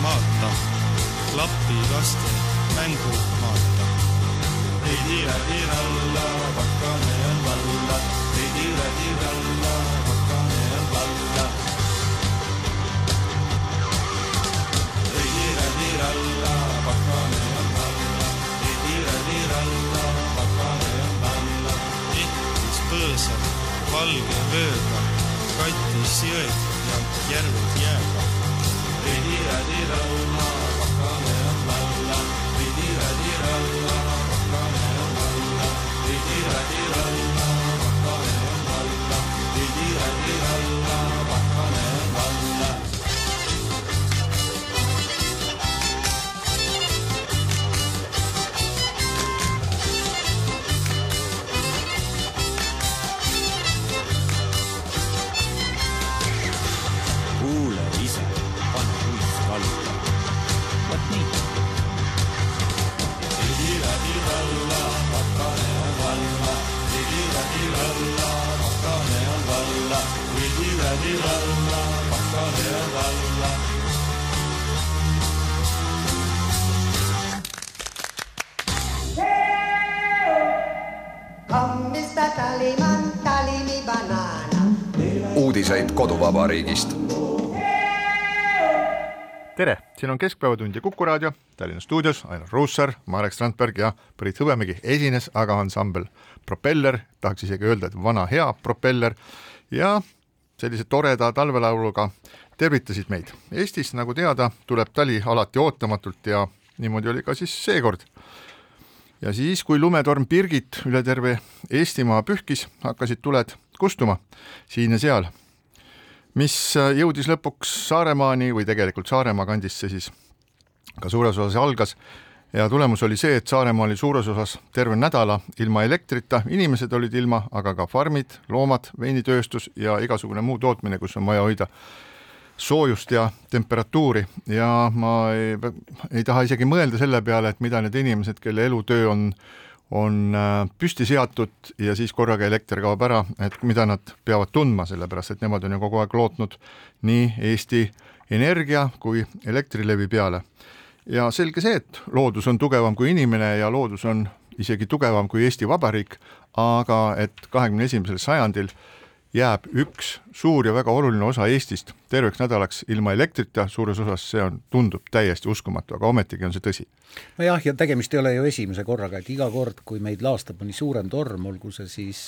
Põhjamaata, Lapi laste mängumaata. ei tira tiralla, pakane on valla, ei tira tiralla, pakane on valla. ei tira tiralla, pakane on valla, ei tira tiralla, pakane on valla. ehtis põõsal valge vööga, kattis jõed ja järved jääga. Ei tira tiralla, pakane koduvabariigist. tere, siin on Keskpäevatund ja Kuku raadio, Tallinna stuudios Ainar Ruussaar, Marek Strandberg ja Priit Hõbemägi esines aga ansambel Propeller, tahaks isegi öelda, et vana hea Propeller ja sellise toreda talvelauluga tervitasid meid. Eestis, nagu teada, tuleb tali alati ootamatult ja niimoodi oli ka siis seekord. ja siis, kui lumetorm Birgit üle terve Eestimaa pühkis, hakkasid tuled kustuma siin ja seal mis jõudis lõpuks Saaremaani või tegelikult Saaremaa kandis see siis ka suures osas algas. Ja tulemus oli see, et Saaremaa oli suures osas terve nädala ilma elektrita, inimesed olid ilma, aga ka farmid, loomad, veinitööstus ja igasugune muu tootmine, kus on vaja hoida soojust ja temperatuuri. Ja ma ei, ei taha isegi mõelda selle peale, et mida need inimesed, kelle elutöö on on äh, püsti seatud ja siis korraga elekter kaob ära, et mida nad peavad tundma, sellepärast et nemad on ju kogu aeg lootnud nii Eesti Energia kui Elektrilevi peale. ja selge see, et loodus on tugevam kui inimene ja loodus on isegi tugevam kui Eesti Vabariik, aga et kahekümne esimesel sajandil jääb üks suur ja väga oluline osa Eestist terveks nädalaks ilma elektrita, suures osas see on, tundub täiesti uskumatu, aga ometigi on see tõsi. nojah, ja tegemist ei ole ju esimese korraga, et iga kord, kui meid laastab mõni suurem torm, olgu see siis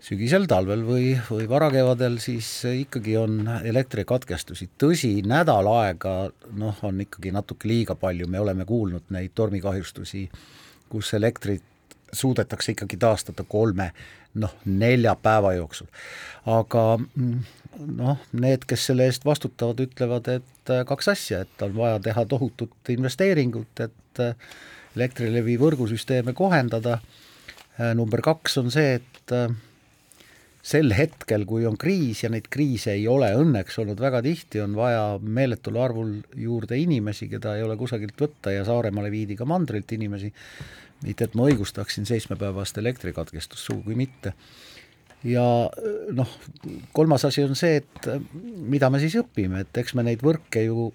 sügisel, talvel või, või varakevadel, siis ikkagi on elektrikatkestusi, tõsi, nädal aega noh, on ikkagi natuke liiga palju, me oleme kuulnud neid tormikahjustusi, kus elektrit suudetakse ikkagi taastada kolme noh, nelja päeva jooksul. aga noh, need, kes selle eest vastutavad, ütlevad, et äh, kaks asja, et on vaja teha tohutut investeeringut, et äh, Elektrilevi võrgusüsteeme kohendada, Äh, number kaks on see, et sel hetkel, kui on kriis ja neid kriise ei ole õnneks olnud väga tihti, on vaja meeletul arvul juurde inimesi, keda ei ole kusagilt võtta ja Saaremaale viidi ka mandrilt inimesi, mitte et ma õigustaksin seitsmepäevast elektrikatkestust, sugugi mitte. ja noh, kolmas asi on see, et mida me siis õpime, et eks me neid võrke ju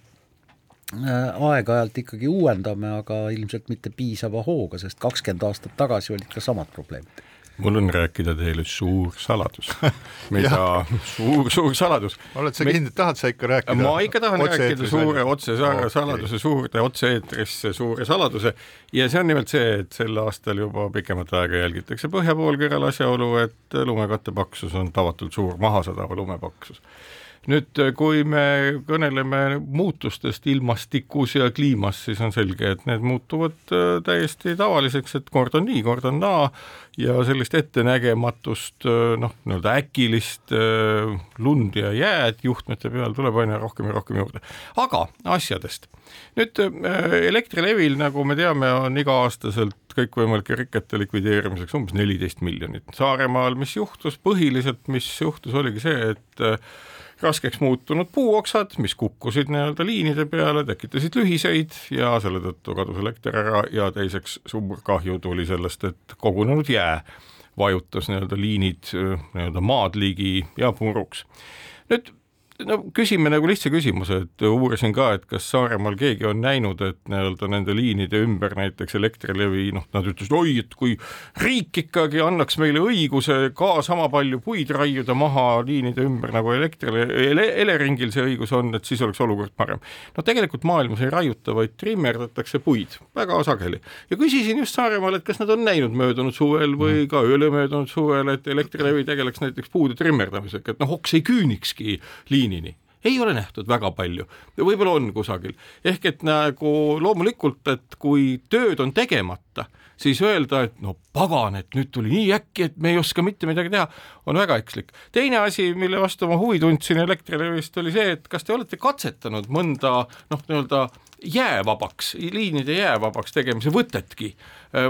äh, aeg-ajalt ikkagi uuendame, aga ilmselt mitte piisava hooga, sest kakskümmend aastat tagasi olid ka samad probleemid mul on rääkida teile suur saladus, mida suur, suur saladus. oled sa kindel, tahad sa ikka rääkida? ma ikka tahan rääkida suure otsesaladuse okay., suurde otse-eetrisse suure saladuse ja see on nimelt see, et sel aastal juba pikemat aega jälgitakse põhja poolkeral asjaolu, et lumekatte paksus on tavatult suur, mahasadava lume paksus nüüd, kui me kõneleme muutustest ilmastikus ja kliimas, siis on selge, et need muutuvad äh, täiesti tavaliseks, et kord on nii, kord on naa ja sellist ettenägematust noh, nii-öelda äkilist äh, lund ja jääd juhtmete peal tuleb aina rohkem ja rohkem juurde. aga asjadest. nüüd äh, Elektrilevil, nagu me teame, on iga-aastaselt kõikvõimalike rikete likvideerimiseks umbes neliteist miljonit. Saaremaal, mis juhtus, põhiliselt mis juhtus, oligi see, et raskeks muutunud puuoksad, mis kukkusid nii-öelda liinide peale, tekitasid lühiseid ja selle tõttu kadus elekter ära ja teiseks suur kahju tuli sellest, et kogunenud jää vajutas nii-öelda liinid nii-öelda maad ligi ja puruks. nüüd no küsime nagu lihtsa küsimuse, et uurisin ka, et kas Saaremaal keegi on näinud, et nii-öelda nende liinide ümber näiteks Elektrilevi, noh, nad ütlesid, oi, et kui riik ikkagi annaks meile õiguse ka sama palju puid raiuda maha liinide ümber nagu elektrile ele,, Eleringil see õigus on, et siis oleks olukord parem. no tegelikult maailmas ei raiuta, vaid trimmerdatakse puid väga sageli ja küsisin just Saaremaal, et kas nad on näinud möödunud suvel või ka ülemöödunud suvel, et Elektrilevi tegeleks näiteks puude trimmerdamisega, et noh, oks ei küünikski liini liinini ei ole nähtud väga palju, võib-olla on kusagil, ehk et nagu loomulikult, et kui tööd on tegemata, siis öelda, et no pagan, et nüüd tuli nii äkki, et me ei oska mitte midagi teha, on väga ekslik. teine asi, mille vastu ma huvi tundsin Elektrilevist, oli see, et kas te olete katsetanud mõnda noh, nii-öelda jäävabaks, liinide jäävabaks tegemise võtetki.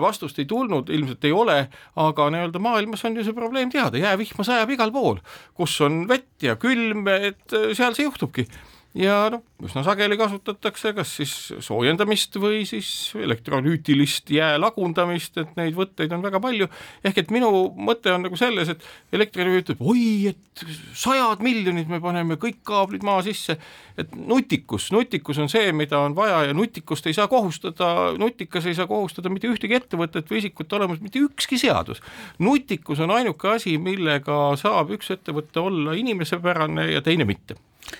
vastust ei tulnud, ilmselt ei ole, aga nii-öelda maailmas on ju see probleem teada, jäävihma sajab igal pool, kus on vett ja külm, et seal see juhtubki ja noh, üsna sageli kasutatakse kas siis soojendamist või siis elektrolüütilist jää lagundamist, et neid võtteid on väga palju, ehk et minu mõte on nagu selles, et Elektrilevi ütleb oi, et sajad miljonid me paneme kõik kaablid maa sisse, et nutikus, nutikus on see, mida on vaja ja nutikust ei saa kohustada, nutikas ei saa kohustada mitte ühtegi ettevõtet või isikut olemas, mitte ükski seadus. nutikus on ainuke asi, millega saab üks ettevõte olla inimesepärane ja teine mitte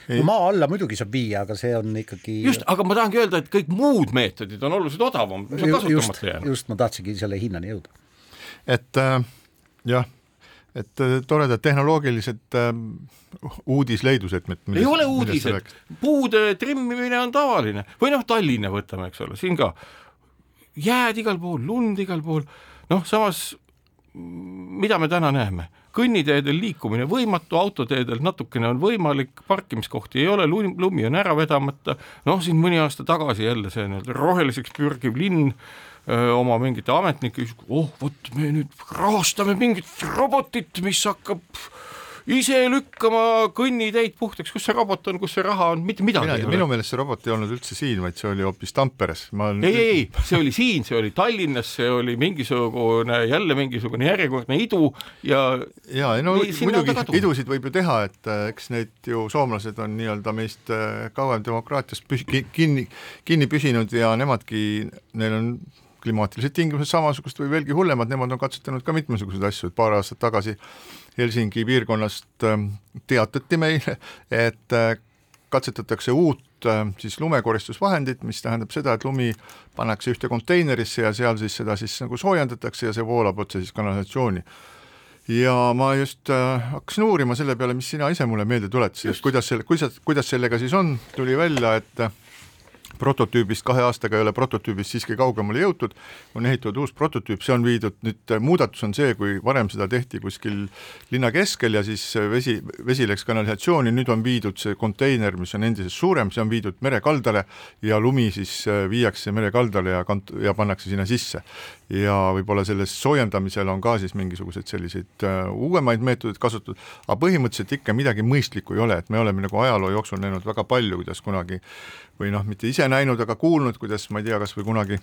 no maa alla muidugi saab viia, aga see on ikkagi just, aga ma tahangi öelda, et kõik muud meetodid on oluliselt odavam, mis on kasutamata jäänud. just, ma tahtsingi selle hinnani jõuda. et äh, jah, et äh, toredad tehnoloogilised äh, uudisleidused. ei ole uudised, puude trimmimine on tavaline või noh, Tallinna võtame, eks ole, siin ka jääd igal pool, lund igal pool, noh, samas mida me täna näeme kõnniteedel liikumine võimatu, autoteedel natukene on võimalik, parkimiskohti ei ole, lumi on ära vedamata, noh, siin mõni aasta tagasi jälle see nii-öelda roheliseks pürgiv linn öö, oma mingite ametnike, oh vot me nüüd rahastame mingit robotit, mis hakkab ise lükkama kõnniteid puhtaks, kus see robot on, kus see raha on, mitte midagi Mina, ei ole. minu meelest see robot ei olnud üldse siin, vaid see oli hoopis Tamperes. Olen... ei, ei, see oli siin, see oli Tallinnas, see oli mingisugune, jälle mingisugune järjekordne idu ja ja ei no muidugi idusid võib ju teha, et äh, eks need ju soomlased on nii-öelda meist äh, kauem demokraatias püs-, kinni, kinni püsinud ja nemadki, neil on klimaatilised tingimused samasugused või veelgi hullemad, nemad on katsetanud ka mitmesuguseid asju, et paar aastat tagasi Helsingi piirkonnast ähm, teatati meile, et äh, katsetatakse uut äh, siis lumekoristusvahendit, mis tähendab seda, et lumi pannakse ühte konteinerisse ja seal siis seda siis nagu soojendatakse ja see voolab otse siis kanalisatsiooni. Ja ma just äh, hakkasin uurima selle peale, mis sina ise mulle meelde tuletasid, et kuidas selle, kuidas, kuidas sellega siis on, tuli välja, et prototüübist kahe aastaga ei ole prototüübist siiski kaugemale jõutud, on ehitatud uus prototüüp, see on viidud, nüüd muudatus on see, kui varem seda tehti kuskil linna keskel ja siis vesi, vesi läks kanalisatsiooni, nüüd on viidud see konteiner, mis on endisest suurem, see on viidud merekaldale ja lumi siis äh, viiakse merekaldale ja kant-, ja pannakse sinna sisse. ja võib-olla selles soojendamisel on ka siis mingisuguseid selliseid uuemaid meetodeid kasutatud, aga põhimõtteliselt ikka midagi mõistlikku ei ole, et me oleme nagu ajaloo jooksul näinud väga palju, kuidas kunagi või noh, mitte ise näinud, aga kuulnud, kuidas ma ei tea, kas või kunagi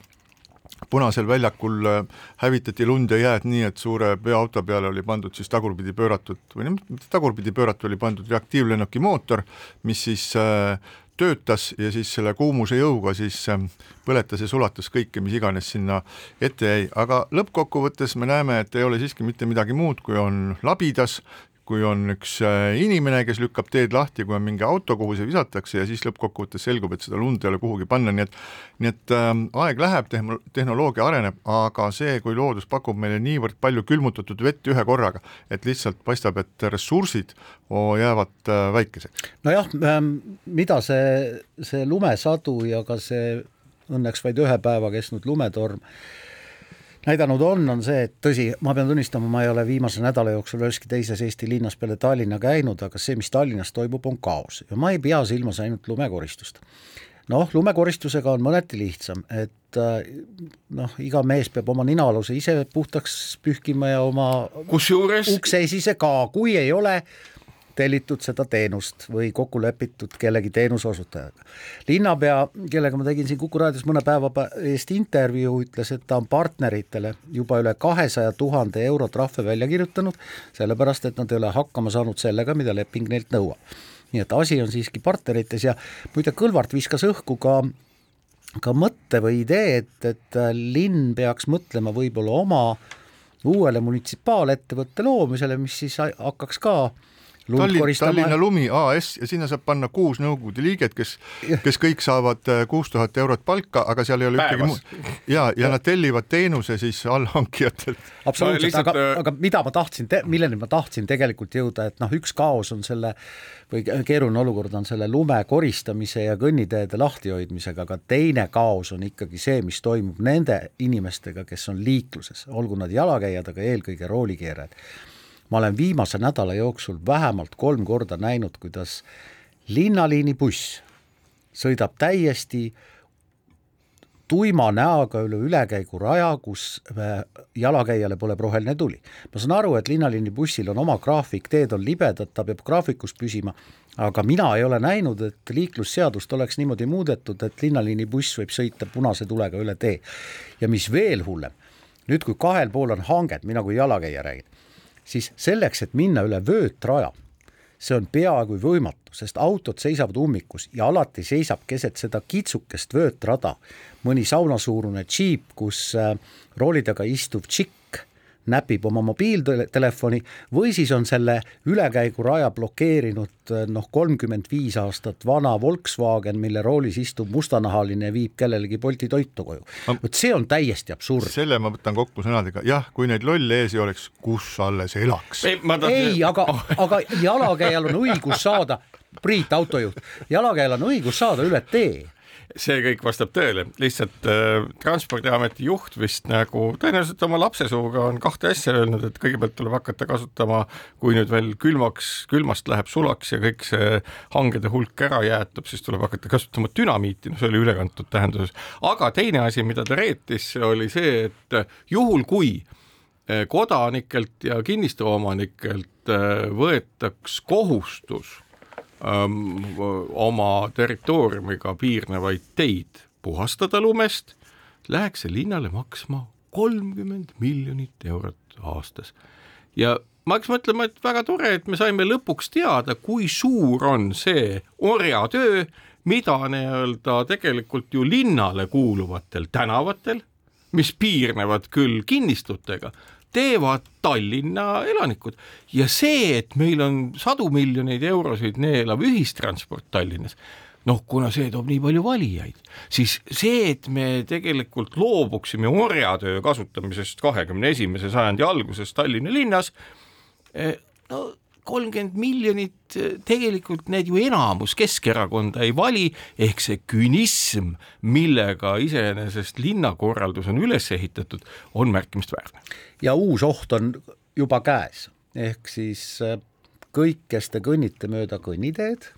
Punasel väljakul äh, hävitati lund ja jääd nii, et suure veoauto peale oli pandud siis tagurpidi pööratud või mitte tagurpidi pööratud, oli pandud reaktiivlennuki mootor, mis siis äh, töötas ja siis selle kuumuse jõuga siis äh, põletas ja sulatas kõike, mis iganes sinna ette jäi, aga lõppkokkuvõttes me näeme, et ei ole siiski mitte midagi muud, kui on labidas, kui on üks äh, inimene, kes lükkab teed lahti, kui on mingi auto, kuhu see visatakse ja siis lõppkokkuvõttes selgub, et seda lund ei ole kuhugi panna, nii et nii et äh, aeg läheb, tehnoloogia areneb, aga see, kui loodus pakub meile niivõrd palju külmutatud vett ühe korraga, et lihtsalt paistab, et ressursid jäävad äh, väikeseks. nojah ähm,, mida see, see lumesadu ja ka see õnneks vaid ühe päeva kestnud lumetorm näidanud on, on see, et tõsi, ma pean tunnistama, ma ei ole viimase nädala jooksul üheski teises Eesti linnas peale Tallinna käinud, aga see, mis Tallinnas toimub, on kaos ja ma ei pea silmas ainult lumekoristust. noh, lumekoristusega on mõneti lihtsam, et äh, noh, iga mees peab oma ninaaluse ise puhtaks pühkima ja oma kusjuures ukseesise ka, kui ei ole, tellitud seda teenust või kokku lepitud kellegi teenuseosutajaga. linnapea, kellega ma tegin siin Kuku raadios mõne päeva eest intervjuu, ütles, et ta on partneritele juba üle kahesaja tuhande euro trahve välja kirjutanud, sellepärast et nad ei ole hakkama saanud sellega, mida leping neilt nõuab. nii et asi on siiski partnerites ja muide, Kõlvart viskas õhku ka ka mõtte või idee, et, et linn peaks mõtlema võib-olla oma uuele munitsipaalettevõtte loomisele, mis siis hakkaks ka äh, Tallinn, Tallinna Lumi AS ja sinna saab panna kuus nõukogude liiget, kes, kes kõik saavad äh, kuus tuhat eurot palka, aga seal ei ole ühtegi muud ja, ja nad tellivad teenuse siis allhankijatelt. absoluutselt, aga, äh, aga mida ma tahtsin, milleni ma tahtsin tegelikult jõuda, et noh, üks kaos on selle või keeruline olukord on selle lume koristamise ja kõnniteede lahtihoidmisega, aga teine kaos on ikkagi see, mis toimub nende inimestega, kes on liikluses, olgu nad jalakäijad, aga eelkõige roolikeerajad ma olen viimase nädala jooksul vähemalt kolm korda näinud, kuidas linnaliini buss sõidab täiesti tuima näoga üle ülekäiguraja, kus äh, jalakäijale pole roheline tuli. ma saan aru, et linnaliini bussil on oma graafik, teed on libedad, ta peab graafikus püsima, aga mina ei ole näinud, et liiklusseadust oleks niimoodi muudetud, et linnaliini buss võib sõita punase tulega üle tee. ja mis veel hullem, nüüd kui kahel pool on hanged, mina kui jalakäija räägin, siis selleks, et minna üle vöötraja, see on peaaegu võimatu, sest autod seisavad ummikus ja alati seisab keset seda kitsukest vöötrada mõni saunasuurune džiip, kus äh, rooli taga istuv tšikk näpib oma mobiiltelefoni või siis on selle ülekäiguraja blokeerinud noh, kolmkümmend viis aastat vana Volkswagen, mille roolis istub mustanahaline ja viib kellelegi Bolti toitu koju. vot see on täiesti absurd. selle ma võtan kokku sõnadega, jah, kui neid lolle ees ei oleks, kus alles elaks. ei, ei, aga, aga jalakäijal on õigus saada Priit, autojuht, jalakäijal on õigus saada üle tee see kõik vastab tõele, lihtsalt äh, Transpordiameti juht vist nagu tõenäoliselt oma lapse suuga on kahte asja öelnud, et kõigepealt tuleb hakata kasutama, kui nüüd veel külmaks, külmast läheb sulaks ja kõik see hangede hulk ära jäätab, siis tuleb hakata kasutama dünamiiti, no see oli ülekantud tähenduses. aga teine asi, mida ta reetis, oli see, et juhul kui äh, kodanikelt ja kinnistuomanikelt äh, võetaks kohustus oma territooriumiga piirnevaid teid puhastada lumest, läheks see linnale maksma kolmkümmend miljonit eurot aastas. ja ma hakkasin mõtlema, et väga tore, et me saime lõpuks teada, kui suur on see orjatöö, mida nii-öelda tegelikult ju linnale kuuluvatel tänavatel, mis piirnevad küll kinnistutega, teevad Tallinna elanikud. Ja see, et meil on sadu miljoneid eurosid neelav ühistransport Tallinnas, noh, kuna see toob nii palju valijaid, siis see, et me tegelikult loobuksime orjatöö kasutamisest kahekümne esimese sajandi alguses Tallinna linnas, eh, no kolmkümmend miljonit, tegelikult need ju enamus Keskerakonda ei vali, ehk see künism, millega iseenesest linnakorraldus on üles ehitatud, on märkimisväärne. ja uus oht on juba käes, ehk siis äh, kõik, kes te kõnnite mööda kõnniteed,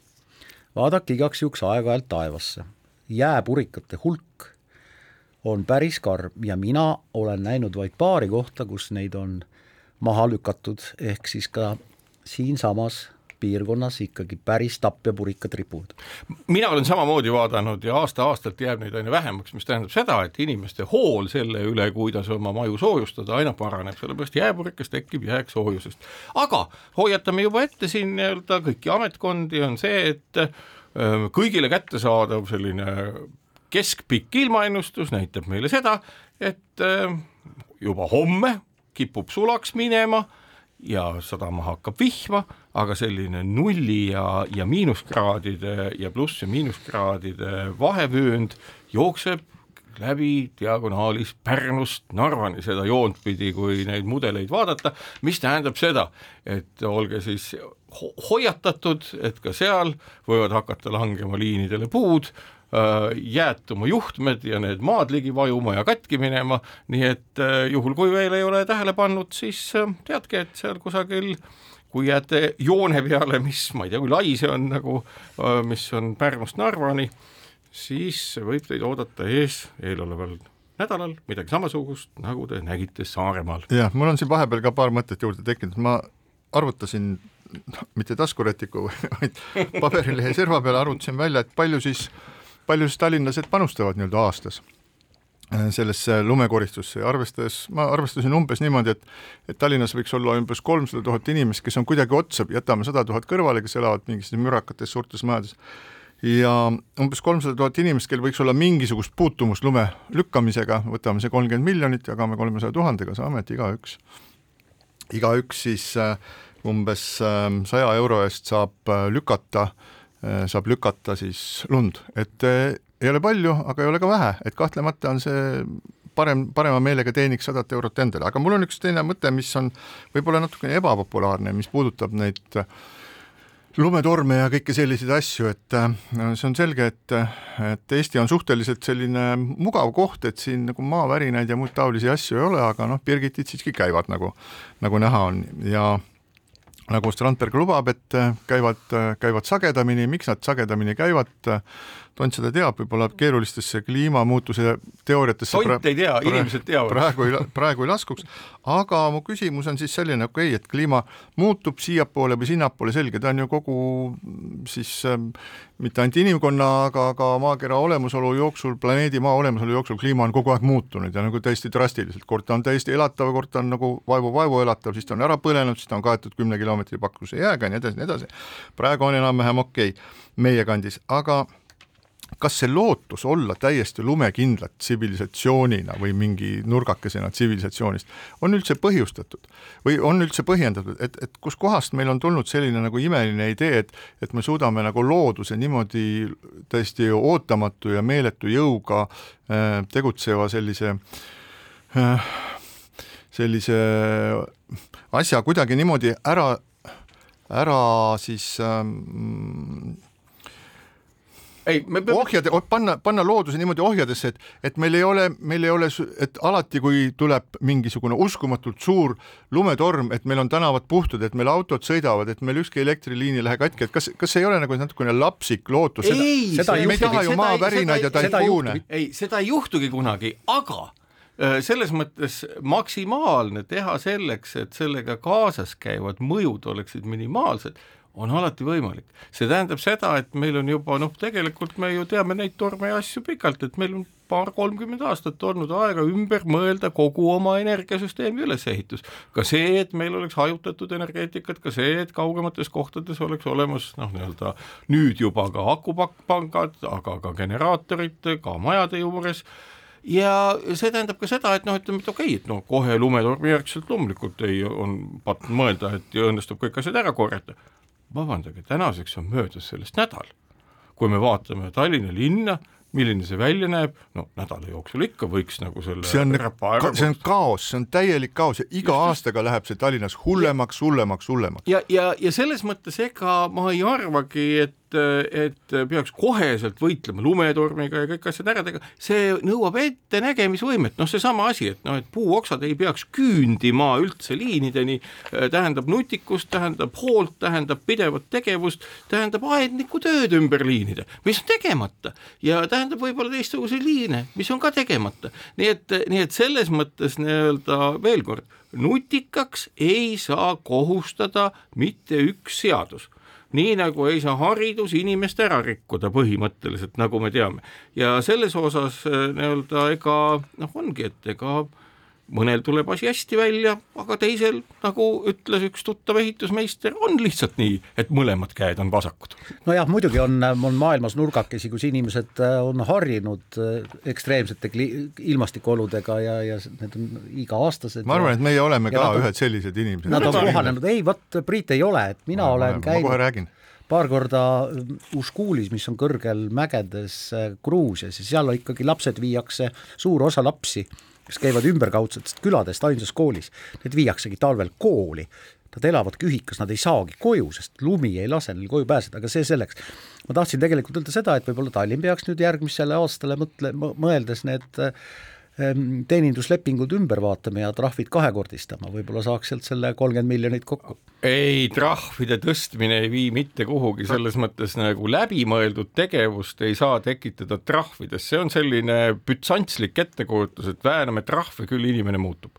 vaadake igaks juhuks aeg-ajalt taevasse. jääpurikate hulk on päris karm ja mina olen näinud vaid paari kohta, kus neid on maha lükatud, ehk siis ka siinsamas piirkonnas ikkagi päris tapjapurikad ripuvad. mina olen samamoodi vaadanud ja aasta-aastalt jääb neid aina vähemaks, mis tähendab seda, et inimeste hool selle üle, kuidas oma maju soojustada, aina paraneb, sellepärast jääpurikas tekib jääksoojusest. aga hoiatame juba ette siin nii-öelda kõiki ametkondi, on see, et äh, kõigile kättesaadav selline keskpikk ilmaennustus näitab meile seda, et äh, juba homme kipub sulaks minema ja sadama hakkab vihma, aga selline nulli ja, ja miinuskraadide ja pluss- ja miinuskraadide vahevöönd jookseb läbi diagonaalis Pärnust Narvani seda joont pidi, kui neid mudeleid vaadata, mis tähendab seda, et olge siis ho hoiatatud, et ka seal võivad hakata langema liinidele puud, jäätuma juhtmed ja need maad ligi vajuma ja katki minema, nii et juhul, kui veel ei ole tähele pannud, siis teadke, et seal kusagil kui jääte joone peale, mis, ma ei tea, kui lai see on nagu, mis on Pärnust Narvani, siis võib teid oodata ees eeloleval nädalal midagi samasugust, nagu te nägite Saaremaal. jah, mul on siin vahepeal ka paar mõtet juurde tekkinud, ma arvutasin, mitte taskurätiku, vaid paberilehe serva peale arvutasin välja, et palju siis, palju siis tallinlased panustavad nii-öelda aastas sellesse lumekoristusse. Ja arvestades, ma arvestasin umbes niimoodi, et et Tallinnas võiks olla umbes kolmsada tuhat inimest, kes on kuidagi otsa, jätame sada tuhat kõrvale, kes elavad mingisugustes mürakates suurtes majades, ja umbes kolmsada tuhat inimest, kel võiks olla mingisugust puutumust lume lükkamisega, võtame see kolmkümmend miljonit, jagame kolmesaja tuhandega, saame, et igaüks, igaüks siis äh, umbes ähm, saja euro eest saab äh, lükata, äh, saab lükata siis lund, et ei ole palju, aga ei ole ka vähe, et kahtlemata on see parem, parema meelega teeniks sadat eurot endale, aga mul on üks teine mõte, mis on võib-olla natukene ebapopulaarne, mis puudutab neid lumetorme ja kõiki selliseid asju, et see on selge, et, et Eesti on suhteliselt selline mugav koht, et siin nagu maavärinaid ja muid taolisi asju ei ole, aga noh, Birgitid siiski käivad, nagu, nagu näha on. Ja nagu Strandberg lubab, et käivad, käivad sagedamini, miks nad sagedamini käivad, tont seda teab, võib-olla keerulistesse kliimamuutuse teooriatesse tont ei tea, inimesed teavad. praegu ei, praegu ei laskuks, aga mu küsimus on siis selline, okei okay,, et kliima muutub siiapoole või sinnapoole, selge, ta on ju kogu siis äh, mitte ainult inimkonna, aga ka maakera olemasolu jooksul, planeedi Maa olemasolu jooksul kliima on kogu aeg muutunud ja nagu täiesti drastiliselt, kord ta on täiesti elatav, kord ta on nagu vaevu-vaevu elatav, siis ta on ära põlenud, siis ta on kaetud kümne kilomeetri pakkuse jääga ja nii edasi, nii edasi. praegu on enam-vähem okei okay meie kandis, aga kas see lootus olla täiesti lumekindlat tsivilisatsioonina või mingi nurgakesena tsivilisatsioonist on üldse põhjustatud? Või on üldse põhjendatud, et, et kuskohast meil on tulnud selline nagu imeline idee, et et me suudame nagu looduse niimoodi täiesti ootamatu ja meeletu jõuga äh, tegutseva sellise äh, sellise asja kuidagi niimoodi ära, ära siis ähm, ei, me peame ohjade, panna, panna looduse niimoodi ohjadesse, et, et meil ei ole, meil ei ole, et alati, kui tuleb mingisugune uskumatult suur lumetorm, et meil on tänavad puhtad, et meil autod sõidavad, et meil ükski elektriliin ei lähe katki, et kas, kas ei ole nagu natukene lapsik lootus? ei, seda, ei taha ju maavärinaid ja taifuune. ei, seda ei juhtugi kunagi, aga äh, selles mõttes maksimaalne teha selleks, et sellega kaasas käivad mõjud oleksid minimaalsed on alati võimalik. see tähendab seda, et meil on juba noh, tegelikult me ju teame neid torme ja asju pikalt, et meil on paar-kolmkümmend aastat olnud aega ümber mõelda kogu oma energiasüsteemi ülesehitus. ka see, et meil oleks hajutatud energeetikat, ka see, et kaugemates kohtades oleks olemas noh, nii-öelda nüüd juba ka akupangad, aga ka generaatorid ka majade juures ja see tähendab ka seda, et noh, ütleme, et okei okay,, et noh, kohe lumetormi järgselt loomulikult ei, on patt mõelda, et õnnestub kõik asjad ära korjata vabandage, tänaseks on möödas sellest nädal. kui me vaatame Tallinna linna, milline see välja näeb, no nädala jooksul ikka võiks nagu selle see on, see on kaos, see on täielik kaos ja iga just, aastaga läheb see Tallinnas hullemaks, hullemaks, hullemaks. ja, ja, ja selles mõttes ega ma ei arvagi, et et, peaks koheselt võitlema lumetormiga ja kõik asjad ära tegema, see nõuab ettenägemisvõimet, noh, seesama asi, et noh, et puuoksad ei peaks küündima üldse liinideni, tähendab nutikust, tähendab hoolt, tähendab pidevat tegevust, tähendab aedniku tööd ümber liinide, mis on tegemata. Ja tähendab võib-olla teistsuguseid liine, mis on ka tegemata, nii et, nii et selles mõttes nii-öelda veel kord, nutikaks ei saa kohustada mitte üks seadus nii nagu ei saa haridus inimest ära rikkuda põhimõtteliselt, nagu me teame. ja selles osas äh, nii-öelda ega noh, ongi, et ega mõnel tuleb asi hästi välja, aga teisel, nagu ütles üks tuttav ehitusmeister, on lihtsalt nii, et mõlemad käed on vasakud. nojah, muidugi on, on maailmas nurgakesi, kus inimesed äh, on harjunud äh, ekstreemsete ilmastikuoludega ja, ja need on iga-aastased. ma arvan, et meie oleme ka nad on, ühed sellised inimesed. Nad on kohanenud, ei vot, Priit ei ole, et mina Ma- olen ma kohe käinud räägin. paar korda Uškuulis, mis on kõrgel mägedes äh, Gruusias ja seal ikkagi lapsed viiakse, suur osa lapsi, kes käivad ümberkaudsetest küladest ainsas koolis, need viiaksegi talvel kooli. Nad elavadki ühikas, nad ei saagi koju, sest lumi ei lase neil koju pääseda, aga see selleks. ma tahtsin tegelikult öelda seda, et võib-olla Tallinn peaks nüüd järgmisele aastale mõtle, mõeldes need ähm, teeninduslepingud ümber vaatama ja trahvid kahekordistama, võib-olla saaks sealt selle kolmkümmend miljonit kokku. ei, trahvide tõstmine ei vii mitte kuhugi, selles mõttes nagu läbimõeldud tegevust ei saa tekitada trahvides, see on selline bütsantslik ettekujutus, et vääname trahve, küll inimene muutub.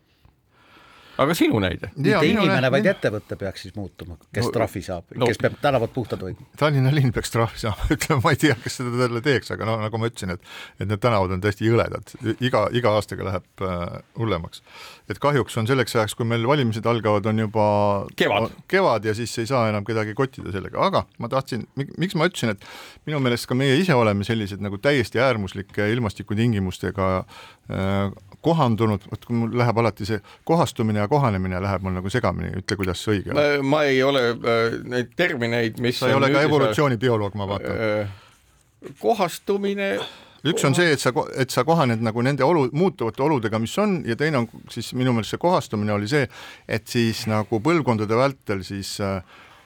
Aga sinu näide? mitte inimene, vaid ettevõte peaks siis muutuma, kes No- trahvi saab no- kes peab tänavad puhtad hoidma. Tallinna linn peaks trahvi saama, ütleme, ma ei tea, kes seda talle teeks, aga no nagu ma ütlesin, et et need tänavad on täiesti jõledad, iga, iga aastaga läheb äh, hullemaks. et kahjuks on selleks ajaks, kui meil valimised algavad, on juba Kevad. kevad ja siis ei saa enam kedagi kottida sellega, aga ma tahtsin, miks ma ütlesin, et minu meelest ka meie ise oleme sellised nagu täiesti äärmuslike ilmastikutingimustega kohandunud, vot kui mul läheb alati see kohastumine ja kohanemine läheb mul nagu segamini, ütle, kuidas see õige on. ma, ei ole äh, neid termineid, mis sa ei ole ka evolutsioonibioloog, ma vaatan. Äh, kohastumine üks on see, et sa, et sa kohaned nagu nende olu, muutuvate oludega, mis on, ja teine on siis minu meelest see kohastumine oli see, et siis nagu põlvkondade vältel siis äh,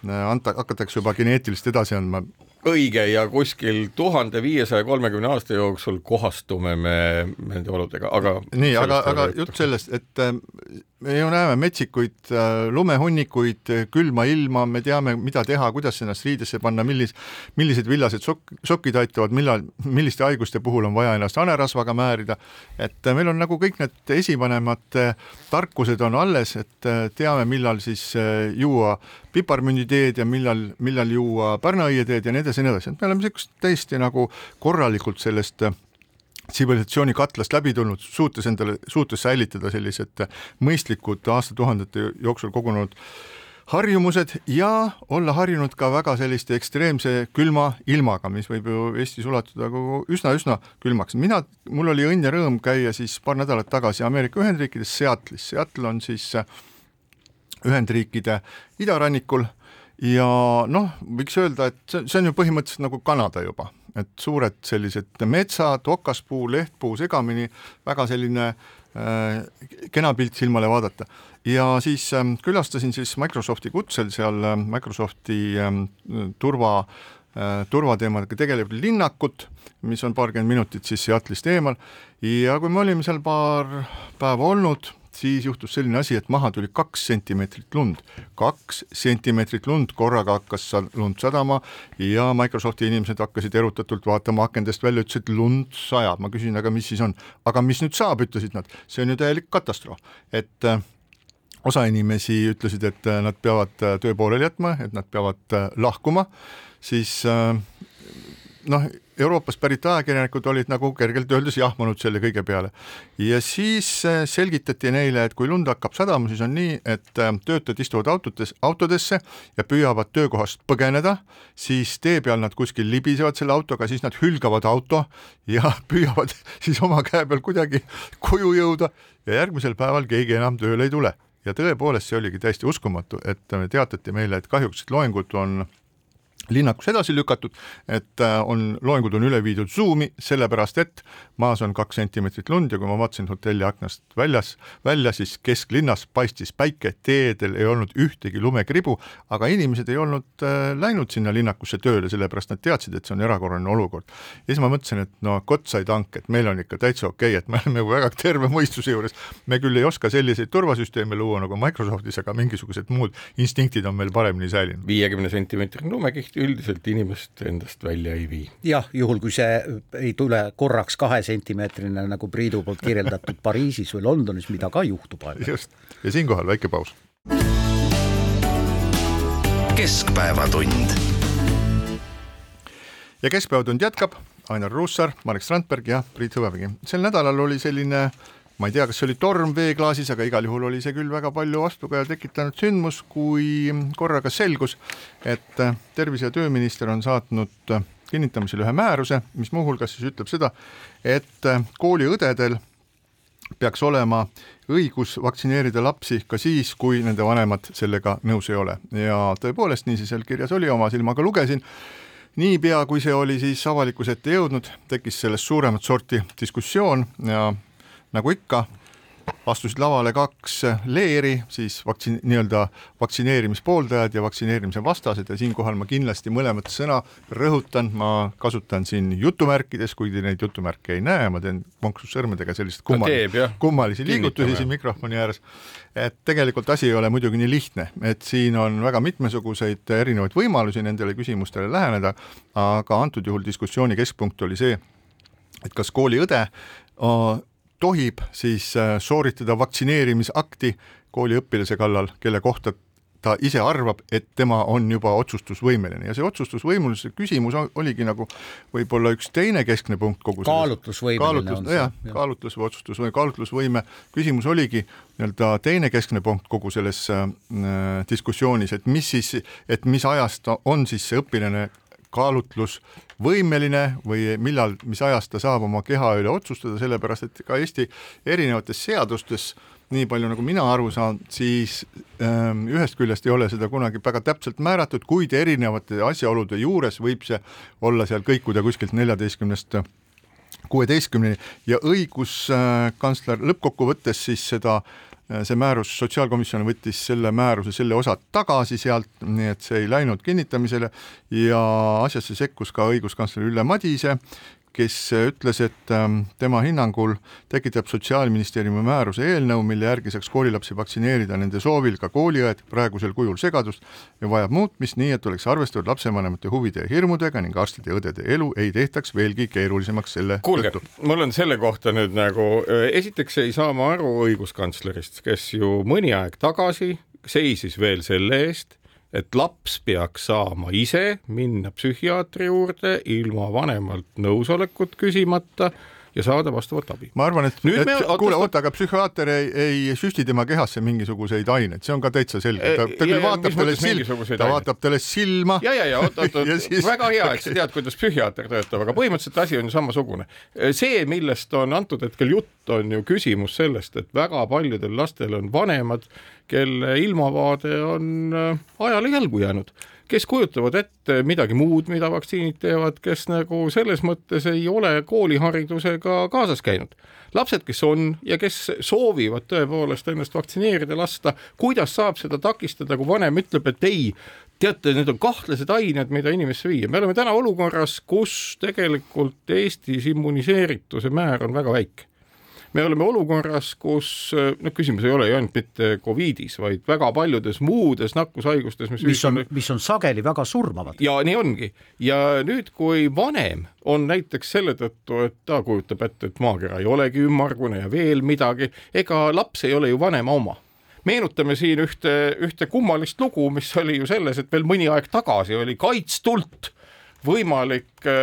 anta, hakatakse juba geneetilist edasi andma. Õige ja kuskil tuhande viiesaja kolmekümne aasta jooksul kohastume me nende oludega, aga nii, aga, aga jutt sellest, et me ju näeme metsikuid äh, lumehunnikuid, külma ilma, me teame, mida teha, kuidas ennast riidesse panna, millis, millised villased sokk, sokid aitavad, millal, milliste haiguste puhul on vaja ennast hanerasvaga määrida, et äh, meil on nagu kõik need esivanemad äh, tarkused on alles, et äh, teame, millal siis äh, juua piparmünditeed ja millal, millal juua pärnaõieteed ja nii edasi ja nii edasi, et me oleme niisugust täiesti nagu korralikult sellest äh, tsivilisatsiooni katlast läbi tulnud, suutes endale, suutes säilitada sellised mõistlikud aastatuhandete jooksul kogunenud harjumused ja olla harjunud ka väga selliste ekstreemse külma ilmaga, mis võib ju Eestis ulatuda kogu üsna-üsna külmaks. mina, mul oli õnn ja rõõm käia siis paar nädalat tagasi Ameerika Ühendriikides Seattle'is, Seattle on siis Ühendriikide idarannikul ja noh, võiks öelda, et see on ju põhimõtteliselt nagu Kanada juba, et suured sellised metsad, okaspuu, lehtpuu segamini, väga selline äh, kena pilt silmale vaadata. ja siis äh, külastasin siis Microsofti kutsel seal äh, Microsofti äh, turva äh, turvateemadega tegelev linnakut, mis on paarkümmend minutit siis Seattle'ist eemal ja kui me olime seal paar päeva olnud, siis juhtus selline asi, et maha tuli kaks sentimeetrit lund. kaks sentimeetrit lund, korraga hakkas lund sadama ja Microsofti inimesed hakkasid erutatult vaatama akendest välja, ütlesid, lund sajab. ma küsin, aga mis siis on? aga mis nüüd saab, ütlesid nad, see on ju täielik katastroof. et äh, osa inimesi ütlesid, et äh, nad peavad äh, töö pooleli jätma, et nad peavad lahkuma, siis äh, noh, Euroopast pärit ajakirjanikud olid nagu kergelt öeldes jahmunud selle kõige peale. ja siis äh, selgitati neile, et kui lund hakkab sadama, siis on nii, et äh, töötajad istuvad autodes, autodesse ja püüavad töökohast põgeneda, siis tee peal nad kuskil libisevad selle autoga, siis nad hülgavad auto ja püüavad siis oma käe peal kuidagi koju jõuda ja järgmisel päeval keegi enam tööle ei tule. ja tõepoolest, see oligi täiesti uskumatu, et teatati meile, et kahjuks loengud on linnakus edasi lükatud, et äh, on, loengud on üle viidud Zoomi, sellepärast et maas on kaks sentimeetrit lund ja kui ma vaatasin hotelli aknast väljas, välja, siis kesklinnas paistis päike, teedel ei olnud ühtegi lumekribu, aga inimesed ei olnud äh, läinud sinna linnakusse tööle, sellepärast nad teadsid, et see on erakorraline olukord. ja siis ma mõtlesin, et no kott sai tank, et meil on ikka täitsa okei okay,, et me oleme ju väga terve mõistuse juures, me küll ei oska selliseid turvasüsteeme luua nagu Microsoftis, aga mingisugused muud instinktid on meil paremini säilinud. viiekümne sentimeetrine lumekiht üldiselt inimest endast välja ei vii. jah, juhul kui see ei tule korraks kahesentimeetrine, nagu Priidu poolt kirjeldatud Pariisis või Londonis, mida ka juhtub aeg-ajalt. just, ja siinkohal väike paus. keskpäevatund. ja Keskpäevatund jätkab, Ainar Ruussaar, Marek Strandberg ja Priit Hõbemägi. sel nädalal oli selline ma ei tea, kas see oli torm veeklaasis, aga igal juhul oli see küll väga palju vastukaja tekitanud sündmus, kui korraga selgus, et äh, tervise- ja tööminister on saatnud äh, kinnitamisele ühe määruse, mis muuhulgas siis ütleb seda, et äh, kooliõdedel peaks olema õigus vaktsineerida lapsi ka siis, kui nende vanemad sellega nõus ei ole. Ja tõepoolest, nii see seal kirjas oli, oma silmaga lugesin. Niipea, kui see oli siis avalikkuse ette jõudnud, tekkis sellest suuremat sorti diskussioon ja nagu ikka, astusid lavale kaks leeri, siis vaktsiin, nii-öelda vaktsineerimispooldajad ja vaktsineerimise vastased ja siinkohal ma kindlasti mõlemat sõna rõhutan, ma kasutan siin jutumärkides, kuigi neid jutumärke ei näe, ma teen konksussõrmedega selliseid kummalisi, kummalisi liigutusi siin mikrofoni ääres. et tegelikult asi ei ole muidugi nii lihtne, et siin on väga mitmesuguseid erinevaid võimalusi nendele küsimustele läheneda, aga antud juhul diskussiooni keskpunkt oli see, et kas kooliõde tohib siis äh, sooritada vaktsineerimisakti kooliõpilase kallal, kelle kohta ta ise arvab, et tema on juba otsustusvõimeline ja see otsustusvõimelisuse küsimus oligi nagu võib-olla üks teine keskne punkt kogu kaalutlusvõimeline kaalutlus, on see. jah, kaalutlus või otsustusvõime, kaalutlusvõime küsimus oligi nii-öelda teine keskne punkt kogu selles äh, diskussioonis, et mis siis, et mis ajast on siis see õpilane kaalutlusvõimeline või millal, mis ajast ta saab oma keha üle otsustada, sellepärast et ka Eesti erinevates seadustes nii palju, nagu mina aru saan, siis ähm, ühest küljest ei ole seda kunagi väga täpselt määratud, kuid erinevate asjaolude juures võib see olla seal kõikuda kuskilt neljateistkümnest kuueteistkümneni. Ja õiguskantsler lõppkokkuvõttes siis seda äh, see määrus, sotsiaalkomisjon võttis selle määruse, selle osa tagasi sealt, nii et see ei läinud kinnitamisele. Ja asjasse sekkus ka õiguskantsler Ülle Madise, kes ütles, et ähm, tema hinnangul tekitab Sotsiaalministeeriumi määruse eelnõu, mille järgi saaks koolilapsi vaktsineerida nende soovil ka kooliõed praegusel kujul segadust ja vajab muutmist nii, et oleks arvestatud lapsevanemate huvide ja hirmudega ning arstide ja õdede elu ei tehtaks veelgi keerulisemaks selle kuulge, mul on selle kohta nüüd nagu, esiteks ei saa ma aru õiguskantslerist, kes ju mõni aeg tagasi seisis veel selle eest, et laps peaks saama ise minna psühhiaatri juurde ilma vanemalt nõusolekut küsimata ja saada vastavat abi. ma arvan, et, et me, kuule, oota, aga psühhiaater ei, ei süsti tema kehasse mingisuguseid aineid, see on ka täitsa selge, ta, ta küll vaatab talle silma, ta vaatab talle silma. ja, ja, ja oot, oot, oot siis... väga hea, et sa tead, kuidas psühhiaater töötab, aga põhimõtteliselt asi on ju samasugune. see, millest on antud hetkel jutt, on ju küsimus sellest, et väga paljudel lastel on vanemad, kelle ilmavaade on äh, ajale jalgu jäänud kes kujutavad ette midagi muud, mida vaktsiinid teevad, kes nagu selles mõttes ei ole kooliharidusega kaasas käinud. lapsed, kes on ja kes soovivad tõepoolest ennast vaktsineerida lasta, kuidas saab seda takistada, kui vanem ütleb, et ei, teate, need on kahtlased ained, mida inimesse viia, me oleme täna olukorras, kus tegelikult Eestis immuniseerituse määr on väga väike me oleme olukorras, kus noh, küsimus ei ole ju ainult mitte Covidis, vaid väga paljudes muudes nakkushaigustes, mis mis on, mis on sageli väga surmavad. ja nii ongi. ja nüüd, kui vanem on näiteks selle tõttu, et ta kujutab ette, et maakera ei olegi ümmargune ja veel midagi, ega laps ei ole ju vanema oma meenutame siin ühte, ühte kummalist lugu, mis oli ju selles, et veel mõni aeg tagasi oli kaitstult võimalik äh,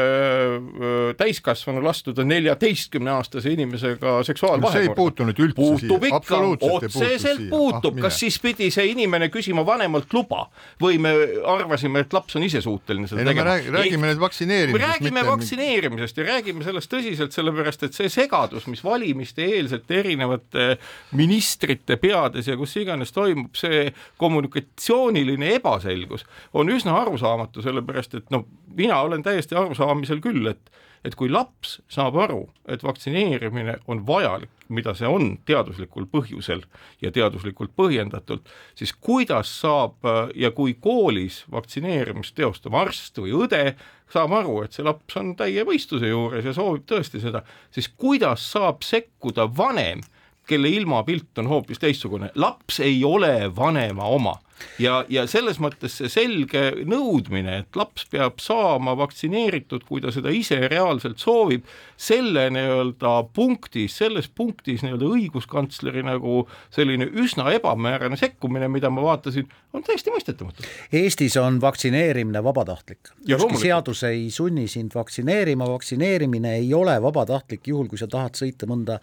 äh, täiskasvanul astuda neljateistkümne aastase inimesega seksuaalvahekorda. see ei puutu nüüd üldse puutub siia, ikka, otseselt puutub ah,, kas siis pidi see inimene küsima vanemalt luba või me arvasime, et laps on ise suuteline seda ei, tegema no,? räägime nüüd vaktsineerimisest. me räägime mitte... vaktsineerimisest ja räägime sellest tõsiselt, sellepärast et see segadus, mis valimiste eelselt erinevate ministrite peades ja kus iganes toimub, see kommunikatsiooniline ebaselgus on üsna arusaamatu, sellepärast et noh, mina olen täiesti arusaamisel küll, et et kui laps saab aru, et vaktsineerimine on vajalik, mida see on teaduslikul põhjusel ja teaduslikult põhjendatult, siis kuidas saab ja kui koolis vaktsineerimist teostav arst või õde saab aru, et see laps on täie mõistuse juures ja soovib tõesti seda, siis kuidas saab sekkuda vanem, kelle ilmapilt on hoopis teistsugune, laps ei ole vanema oma ja, ja selles mõttes see selge nõudmine, et laps peab saama vaktsineeritud, kui ta seda ise reaalselt soovib, selle nii-öelda punktis, selles punktis nii-öelda õiguskantsleri nagu selline üsna ebamäärane sekkumine, mida ma vaatasin, on täiesti mõistetamatu. Eestis on vaktsineerimine vabatahtlik. Ükski seadus ei sunni sind vaktsineerima, vaktsineerimine ei ole vabatahtlik, juhul kui sa tahad sõita mõnda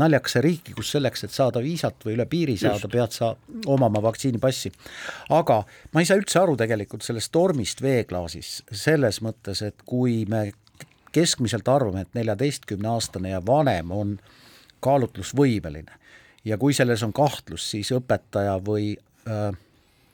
naljakasse riiki, kus selleks, et saada viisat või üle piiri saada, pead sa omama vaktsiinipassi. aga ma ei saa üldse aru tegelikult sellest tormist veeklaasis selles mõttes, et kui me keskmiselt arvame, et neljateistkümneaastane ja vanem on kaalutlusvõimeline. Ja kui selles on kahtlus, siis õpetaja või äh,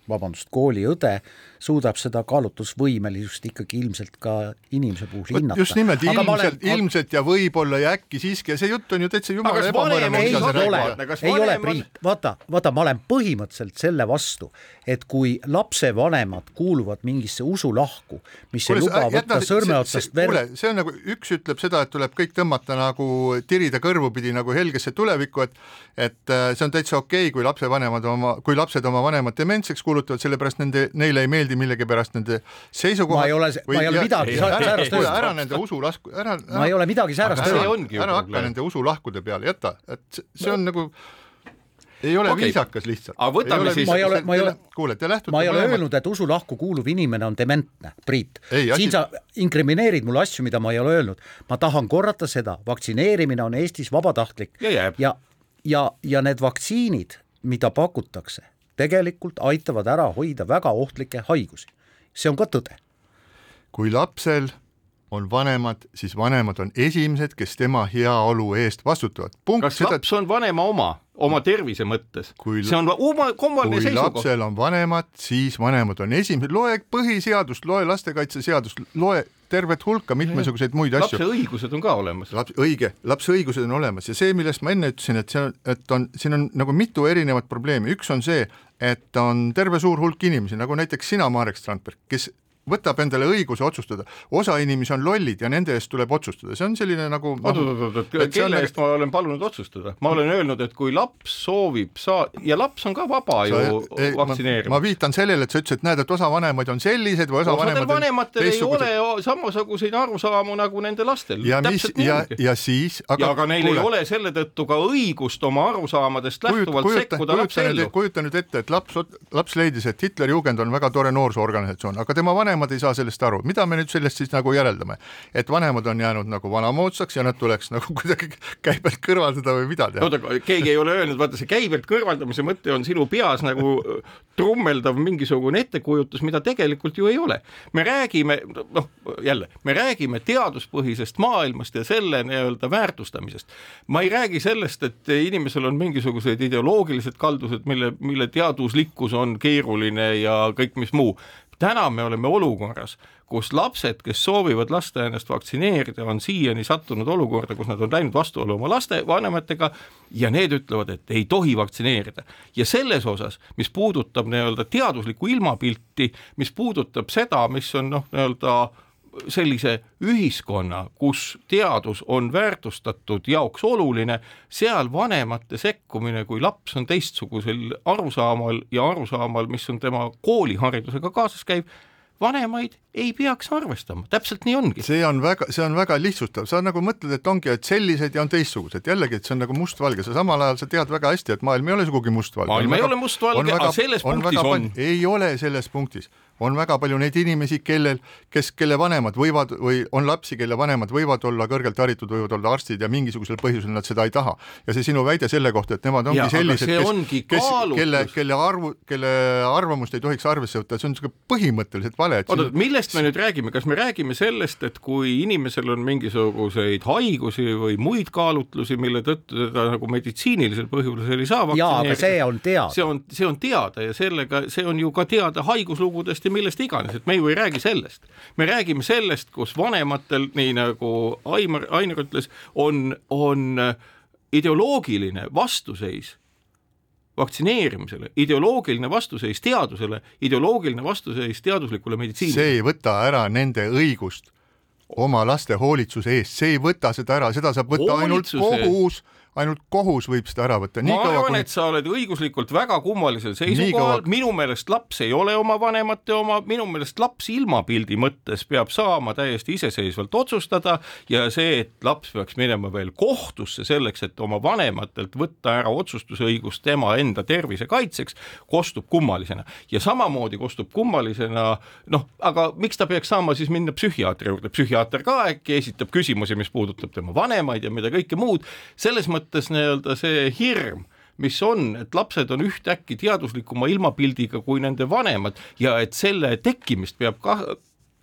vabandust, kooliõde suudab seda kaalutlusvõimelisust ikkagi ilmselt ka inimese puhul hinnata. just nimelt, ilmselt, olen- ilmselt ja võib-olla ja äkki siiski ja see jutt on ju täitsa jumala vanem, ei ole ei ole Priit, vaata, vaata, ma olen põhimõtteliselt selle vastu, et kui lapsevanemad kuuluvad mingisse usulahku, mis ei luba võtta sõrmeotsast kuule verd,, see on nagu üks ütleb seda, et tuleb kõik tõmmata nagu tirida kõrvupidi nagu helgesse tulevikku, et et äh, see on täitsa okei okay,, kui lapsevanemad oma, kui lapsed oma vanemad dementseks kuulutavad, sellepärast nende, neile ei meeldi millegipärast nende seisukohad. Ma ei ole- ma ei ole midagi ära, säärast öelnud. ära nende usulasku, ära, ära. ma ei ole midagi säärast öelnud. ära hakka nende usulahkude peale, jäta, et see- on nagu ei ole okay. viisakas lihtsalt. Aga võtame siis- Ma ei ole- ma ei ole- kuule, te lähtute ma ei ole öelnud, et usulahku kuuluv inimene on dementne, Priit siin sa inkrimineerid mulle asju, mida ma ei ole öelnud. ma tahan korrata seda, vaktsineerimine on Eestis vabatahtlik Ja ja, ja, ja need vaktsiinid, mida pakutakse, tegelikult aitavad ära hoida väga ohtlikke haigusi. see on ka tõde. kui lapsel on vanemad, siis vanemad on esimesed, kes tema heaolu eest vastutavad. kas seda, laps on vanema oma, oma tervise mõttes Kui-? see on oma, kummaline kui seisukoht. lapsel on vanemad, siis vanemad on esimesed, loe põhiseadust, loe lastekaitseseadust, loe tervet hulka mitmesuguseid muid lapse asju. õigused on ka olemas. laps, õige, lapse õigused on olemas ja see, millest ma enne ütlesin, et see on, et on, siin on nagu mitu erinevat probleemi, üks on see, et on terve suur hulk inimesi, nagu näiteks sina, Marek Strandberg, kes võtab endale õiguse otsustada, osa inimesi on lollid ja nende eest tuleb otsustada, see on selline nagu oot, oot, oot, oot, et see on kelle nagu- eest ma olen palunud otsustada? ma olen öelnud, et kui laps soovib saa-, ja laps on ka vaba ju ei, ma, vaktsineerima ma. viitan sellele, et sa ütlesid, et näed, et osa vanemaid on sellised või osa osadel vanematel ei ole samasuguseid arusaamu nagu nende lastel. ja mis ja, ja siis aga, ja aga neil kuule, ei ole selle tõttu ka õigust oma arusaamadest lähtuvalt kujuta, sekkuda lapse kujuta, nüüd, ellu. kujuta nüüd ette, et laps, laps leidis, et Hitleri Jugend on väga tore noorsoo-organisatsioon, aga tema vanemad ei saa sellest aru, mida me nüüd sellest siis nagu järeldame, et vanemad on jäänud nagu vanamoodsaks ja nad tuleks nagu kuidagi käi pealt kõrvaldada või mida teha. oota, keegi ei ole öelnud, vaata see käibelt kõrvaldamise mõte on sinu peas nagu äh, trummeldav mingisugune ettekujutus, mida tegelikult ju ei ole. me räägime, noh jälle, me räägime teaduspõhisest maailmast ja selle nii-öelda väärtustamisest. ma ei räägi sellest, et inimesel on mingisugused ideoloogilised kaldused, mille, mille teaduslikkus on keeruline ja kõik mis muu täna me oleme olukorras, kus lapsed, kes soovivad lasta ennast vaktsineerida, on siiani sattunud olukorda, kus nad on läinud vastuollu oma laste vanematega ja need ütlevad, et ei tohi vaktsineerida. ja selles osas, mis puudutab nii-öelda teaduslikku ilmapilti, mis puudutab seda, mis on noh, nii-öelda sellise ühiskonna, kus teadus on väärtustatud jaoks oluline, seal vanemate sekkumine, kui laps on teistsugusel arusaamal ja arusaamal, mis on tema kooliharidusega kaasas käiv, vanemaid ei peaks arvestama, täpselt nii ongi. see on väga, see on väga lihtsustav, sa nagu mõtled, et ongi, et sellised ja on teistsugused, jällegi, et see on nagu mustvalge, sa samal ajal sa tead väga hästi, et maailm ei ole sugugi mustvalge. Maailm ei ole mustvalge, aga selles punktis on. ei ole selles punktis, on väga palju neid inimesi, kellel, kes, kelle vanemad võivad või on lapsi, kelle vanemad võivad olla kõrgelt haritud, võivad olla arstid ja mingisugusel põhjusel nad seda ei taha. ja see sinu väide selle kohta, et nemad ongi aga sellised, kes kes, kaalutlus. kelle, kelle arvu, kelle arvamust ei tohiks arvesse võtta, see on niisugune põhimõtteliselt vale. oota, millest me nüüd räägime, kas me räägime sellest, et kui inimesel on mingisuguseid haigusi või muid kaalutlusi, mille tõttu teda nagu meditsiinilisel põhjusel ei saa jaa, aga see on teada see. on, see on teada ja sellega, see on ju ka teada haiguslugudest ja millest iganes, et me ju ei räägi sellest. me räägime sellest, kus vanematel, nii nagu Aimar, Ainer ütles, on, on ideoloogiline vastuseis vaktsineerimisele, ideoloogiline vastuseis teadusele, ideoloogiline vastuseis teaduslikule meditsiinile. see ei võta ära nende õigust oma laste hoolitsuse eest, see ei võta seda ära, seda saab võtta ainult Hoolitsuse- kohus, ainult kohus võib seda ära võtta. ma arvan, et sa oled õiguslikult väga kummalisel seisukohal. minu meelest laps ei ole oma vanemate oma, minu meelest laps ilmapildi mõttes peab saama täiesti iseseisvalt otsustada ja see, et laps peaks minema veel kohtusse selleks, et oma vanematelt võtta ära otsustusõigus tema enda tervise kaitseks, kostub kummalisena. Ja samamoodi kostub kummalisena noh, aga miks ta peaks saama siis minna psühhiaatri juurde, psühhiaater ka äkki esitab küsimusi, mis puudutab tema vanemaid ja mida kõike muud, selles mõttes nii-öelda see hirm mis on, et lapsed on ühtäkki teaduslikuma ilmapildiga kui nende vanemad ja et selle tekkimist peab ka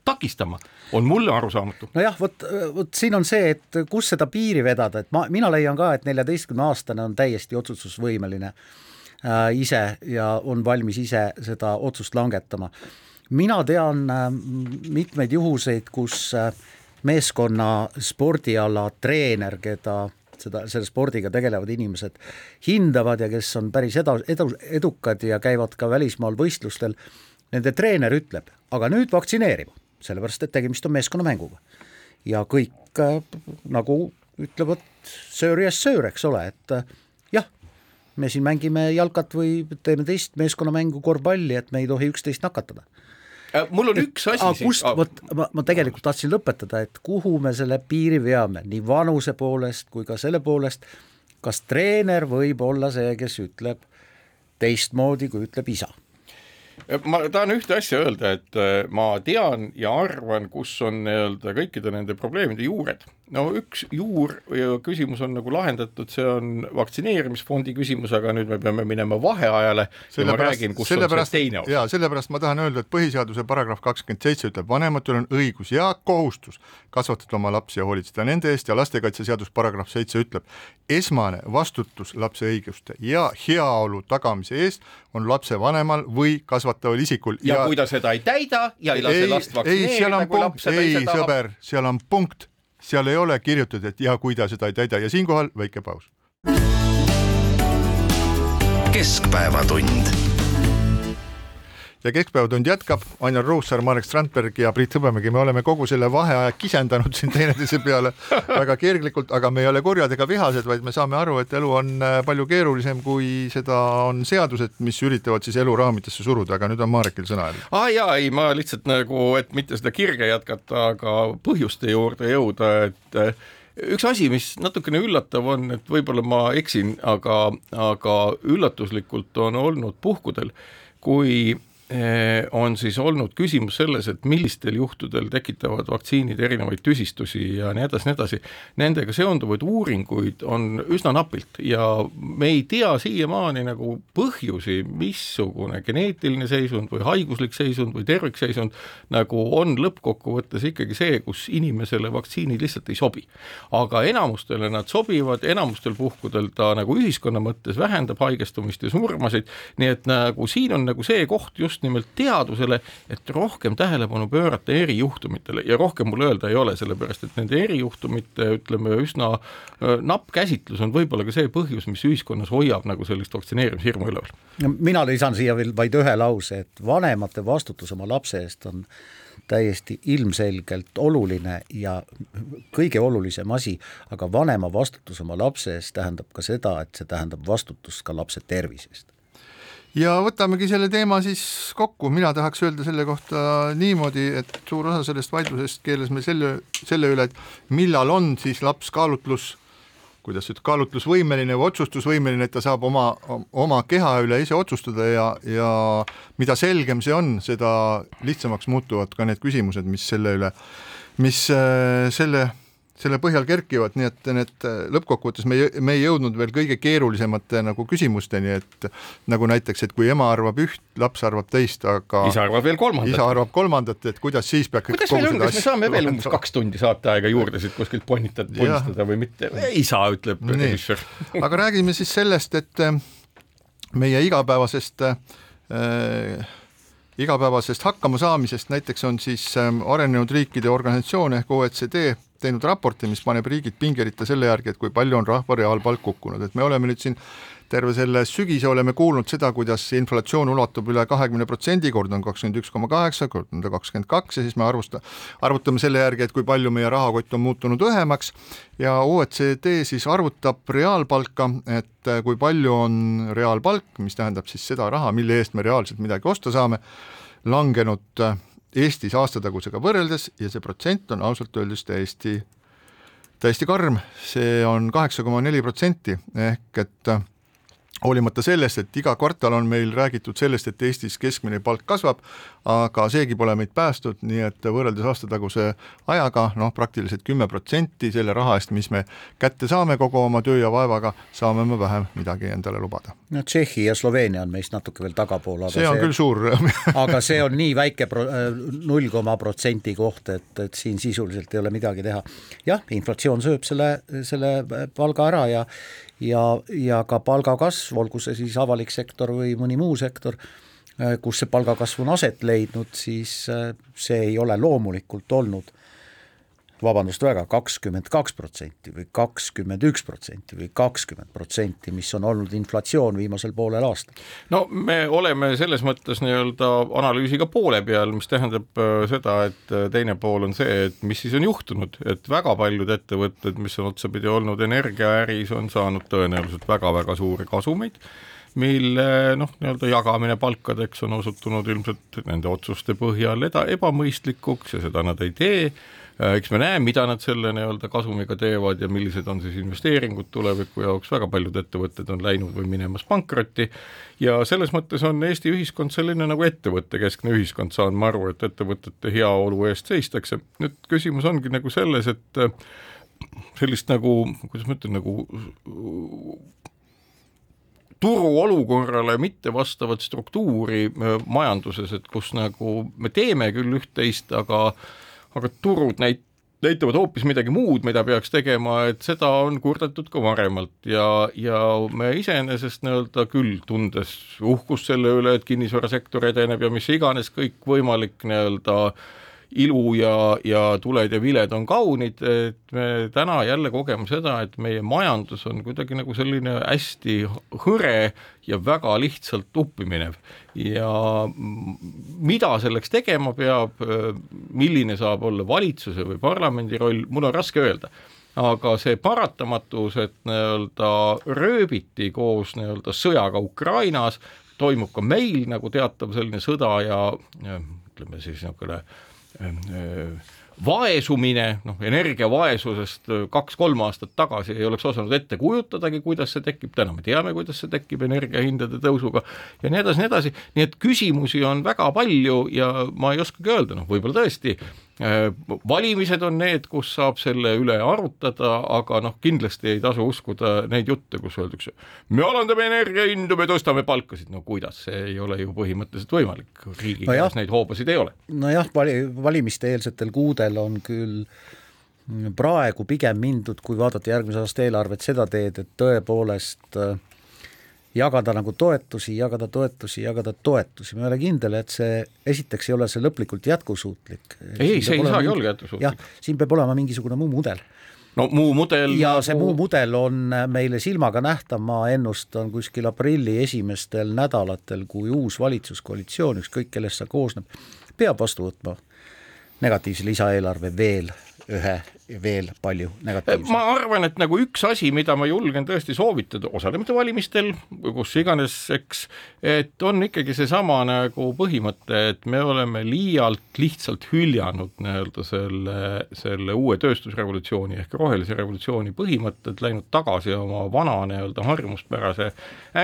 takistama, on mulle arusaamatu. nojah, vot, vot siin on see, et kus seda piiri vedada, et ma, mina leian ka, et neljateistkümne aastane on täiesti otsustusvõimeline äh, ise ja on valmis ise seda otsust langetama. mina tean äh, mitmeid juhuseid, kus äh, meeskonna spordiala treener, keda seda, selle spordiga tegelevad inimesed hindavad ja kes on päris edu, edu, edukad ja käivad ka välismaal võistlustel, nende treener ütleb, aga nüüd vaktsineerima, sellepärast et tegemist on meeskonnamänguga. ja kõik äh, nagu ütlevad söör yes söör, eks ole, et äh, jah, me siin mängime jalkat või teeme teist meeskonnamängu korvpalli, et me ei tohi üksteist nakatada mul on üks asi siin. kust, vot ma, ma tegelikult tahtsin lõpetada, et kuhu me selle piiri veame, nii vanuse poolest kui ka selle poolest, kas treener võib olla see, kes ütleb teistmoodi, kui ütleb isa? Ma tahan ühte asja öelda, et äh, ma tean ja arvan, kus on nii-öelda kõikide nende probleemide juured no üks juur ja küsimus on nagu lahendatud, see on vaktsineerimisfondi küsimus, aga nüüd me peame minema vaheajale ja ma räägin, kus on see teine osa. jaa, sellepärast ma tahan öelda, et põhiseaduse paragrahv kakskümmend seitse ütleb, vanematel on õigus ja kohustus kasvatada oma lapsi ja hoolitseda nende eest ja lastekaitseseadus paragrahv seitse ütleb, esmane vastutus lapse õiguste ja heaolu tagamise eest on lapsevanemal või kasvataval isikul. ja kui ta seda ei täida ja ei lase last vaktsineerida, kui laps seda ise tahab. ei, sõber, seal on punkt seal ei ole kirjutatud, et ja kui ta seda ei täida ja siinkohal väike paus. keskpäevatund ja Keskpäevatund jätkab, Ainar Ruussaar, Marek Strandberg ja Priit Hõbemägi, me oleme kogu selle vaheaja kisendanud siin teineteise peale väga kerglikult, aga me ei ole kurjad ega vihased, vaid me saame aru, et elu on äh, palju keerulisem, kui seda on seadused, mis üritavad siis elu raamidesse suruda, aga nüüd on Marekil sõna jälle. aa jaa, ei ma lihtsalt nagu, et mitte seda kirge jätkata, aga põhjuste juurde jõuda, et äh, üks asi, mis natukene üllatav on, et võib-olla ma eksin, aga, aga üllatuslikult on olnud puhkudel, kui on siis olnud küsimus selles, et millistel juhtudel tekitavad vaktsiinid erinevaid tüsistusi ja nii edasi, nii edasi. Nendega seonduvaid uuringuid on üsna napilt ja me ei tea siiamaani nagu põhjusi, missugune geneetiline seisund või haiguslik seisund või tervikseisund nagu on lõppkokkuvõttes ikkagi see, kus inimesele vaktsiinid lihtsalt ei sobi. aga enamustele nad sobivad, enamustel puhkudel ta nagu ühiskonna mõttes vähendab haigestumist ja surmasid, nii et nagu siin on nagu see koht just just nimelt teadusele, et rohkem tähelepanu pöörata erijuhtumitele ja rohkem mul öelda ei ole, sellepärast et nende erijuhtumite ütleme üsna napp käsitlus on võib-olla ka see põhjus, mis ühiskonnas hoiab nagu sellist vaktsineerimishirmu üleval. mina lisan siia veel vaid ühe lause, et vanemate vastutus oma lapse eest on täiesti ilmselgelt oluline ja kõige olulisem asi, aga vanema vastutus oma lapse eest tähendab ka seda, et see tähendab vastutust ka lapse tervise eest ja võtamegi selle teema siis kokku, mina tahaks öelda selle kohta niimoodi, et suur osa sellest vaidlusest keeles meil selle, selle üle, et millal on siis laps kaalutlus, kuidas nüüd kaalutlusvõimeline või otsustusvõimeline, et ta saab oma, oma keha üle ise otsustada ja, ja mida selgem see on, seda lihtsamaks muutuvad ka need küsimused, mis selle üle, mis äh, selle selle põhjal kerkivad, nii et need äh, lõppkokkuvõttes me me ei jõudnud veel kõige keerulisemate nagu küsimusteni, et nagu näiteks, et kui ema arvab üht, laps arvab teist, aga isa arvab veel kolmandat. isa arvab kolmandat, et kuidas siis peab kuidas meil on, kas me saame veel umbes kaks tundi saateaega juurde siit kuskilt ponitada, ponistada või mitte, isa ütleb režissöör. aga räägime siis sellest, et äh, meie igapäevasest äh, igapäevasest hakkamasaamisest, näiteks on siis ähm, arenenud riikide organisatsioon ehk OECD teinud raporti, mis paneb riigid pingeritta selle järgi, et kui palju on rahva reaalpalk kukkunud, et me oleme nüüd siin terve selle sügise oleme kuulnud seda, kuidas inflatsioon ulatub üle kahekümne protsendi, kord on kakskümmend üks koma kaheksa, kord on ta kakskümmend kaks ja siis me arvusta, arvutame selle järgi, et kui palju meie rahakott on muutunud õhemaks. Ja OECD siis arvutab reaalpalka, et kui palju on reaalpalk, mis tähendab siis seda raha, mille eest me reaalselt midagi osta saame, langenud Eestis aastatagusega võrreldes ja see protsent on ausalt öeldes täiesti täiesti karm, see on kaheksa koma neli protsenti ehk et hoolimata sellest, et iga kvartal on meil räägitud sellest, et Eestis keskmine palk kasvab, aga seegi pole meid päästnud, nii et võrreldes aastataguse ajaga noh, praktiliselt kümme protsenti selle raha eest, mis me kätte saame kogu oma töö ja vaevaga, saame me vähem midagi endale lubada. no Tšehhi ja Sloveenia on meist natuke veel tagapool, aga see on see, küll suur aga see on nii väike pro-, null koma protsendi koht, et, et siin sisuliselt ei ole midagi teha. jah, inflatsioon sööb selle, selle palga ära ja ja, ja ka palgakasv, olgu see siis avalik sektor või mõni muu sektor, äh, kus see palgakasv on aset leidnud, siis äh, see ei ole loomulikult olnud vabandust väga, kakskümmend kaks protsenti või kakskümmend üks protsenti või kakskümmend protsenti, mis on olnud inflatsioon viimasel poolel aastal. no me oleme selles mõttes nii-öelda analüüsiga poole peal, mis tähendab äh, seda, et teine pool on see, et mis siis on juhtunud, et väga paljud ettevõtted, mis on otsapidi olnud energiaäris, on saanud tõenäoliselt väga-väga suuri kasumeid mille noh, nii-öelda jagamine palkadeks on osutunud ilmselt nende otsuste põhjal eda-, ebamõistlikuks ja seda nad ei tee Äh, eks me näe, mida nad selle nii-öelda kasumiga teevad ja millised on siis investeeringud tuleviku jaoks, väga paljud ettevõtted on läinud või minemas pankrotti ja selles mõttes on Eesti ühiskond selline nagu ettevõttekeskne ühiskond, saan ma aru, et ettevõtete heaolu eest seistakse. nüüd küsimus ongi nagu selles, et äh, sellist nagu, kuidas ma ütlen, nagu turuolukorrale mitte vastavat struktuuri äh, majanduses, et kus nagu me teeme küll üht-teist, aga aga turud näit-, näitavad hoopis midagi muud, mida peaks tegema, et seda on kurdetud ka varemalt. Ja, ja me iseenesest nii-öelda küll tundes uhkust selle üle, et kinnisvarasektor edeneb ja mis iganes kõikvõimalik nii-öelda äh, ilu ja, ja tuled ja viled on kaunid, et me täna jälle kogeme seda, et meie majandus on kuidagi nagu selline hästi hõre ja väga lihtsalt uppi minev. ja mida selleks tegema peab, milline saab olla valitsuse või parlamendi roll, mul on raske öelda aga see paratamatus, et nii-öelda rööbiti koos nii-öelda sõjaga Ukrainas, toimub ka meil nagu teatav selline sõda ja, ütleme siis niisugune vaesumine, noh energiavaesusest kaks-kolm aastat tagasi ei oleks osanud ette kujutadagi, kuidas see tekib, täna me teame, kuidas see tekib energiahindade tõusuga ja nii edasi, nii edasi, nii et küsimusi on väga palju ja ma ei oskagi öelda, noh võib-olla tõesti valimised on need, kus saab selle üle arutada, aga noh, kindlasti ei tasu uskuda neid jutte, kus öeldakse, me alandame energiahindu, me tõstame palkasid, no kuidas, see ei ole ju põhimõtteliselt võimalik, riigi no käes neid hoobasid ei ole. nojah, vali, valimiste eelsetel kuudel on küll praegu pigem mindud, kui vaadata järgmise aasta eelarvet, seda teed, et tõepoolest äh, jagada nagu toetusi, jagada toetusi, jagada toetusi, ma ei ole kindel, et see, esiteks ei ole see lõplikult jätkusuutlik. ei, see ei saagi olla jätkusuutlik. siin peab olema mingisugune muu mudel no muu mudel ja nagu... see muu mudel on meile silmaga nähtav, ma ennustan kuskil aprilli esimestel nädalatel, kui uus valitsuskoalitsioon, ükskõik kellest see koosneb, peab vastu võtma negatiivse lisaeelarve veel ühe veel palju negatiivseid. ma arvan, et nagu üks asi, mida ma julgen tõesti soovitada osalemata valimistel, kus iganes, eks, et on ikkagi seesama nagu põhimõte, et me oleme liialt lihtsalt hüljanud nii-öelda selle, selle uue tööstusrevolutsiooni ehk rohelise revolutsiooni põhimõtted, läinud tagasi oma vana nii-öelda harjumuspärase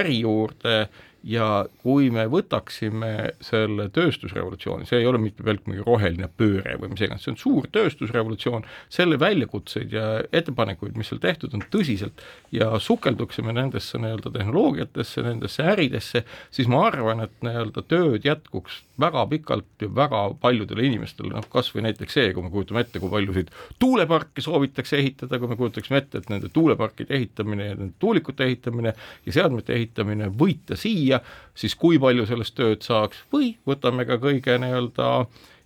äri juurde ja kui me võtaksime selle tööstusrevolutsiooni, see ei ole mitte pelk mingi roheline pööre või mis iganes, see on suur tööstusrevolutsioon, selle väljakutseid ja ettepanekuid, mis seal tehtud on, tõsiselt ja sukelduksime nendesse nii-öelda tehnoloogiatesse, nendesse äridesse, siis ma arvan, et nii-öelda tööd jätkuks väga pikalt ja väga paljudele inimestele, noh kas või näiteks see, kui me kujutame ette, kui paljusid tuuleparke soovitakse ehitada, kui me kujutaksime ette, et nende tuuleparkide ehitamine ja nende tuulikute ehitamine ja seadmete ehitamine võita siia, siis kui palju sellest tööd saaks või võtame ka kõige nii-öelda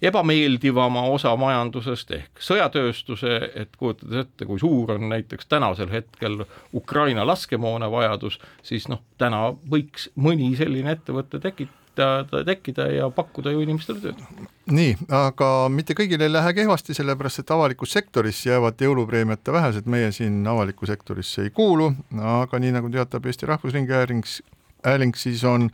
ebameeldivama osa majandusest ehk sõjatööstuse, et kujutades ette, kui suur on näiteks tänasel hetkel Ukraina laskemoona vajadus, siis noh, täna võiks mõni selline ettevõte tekitada tekkida ja pakkuda ju inimestele tööd. nii, aga mitte kõigil ei lähe kehvasti, sellepärast et avalikus sektoris jäävad jõulupreemiate vähesed, meie siin avalikku sektorisse ei kuulu, aga nii nagu teatab Eesti Rahvusringhääling, hääling, siis on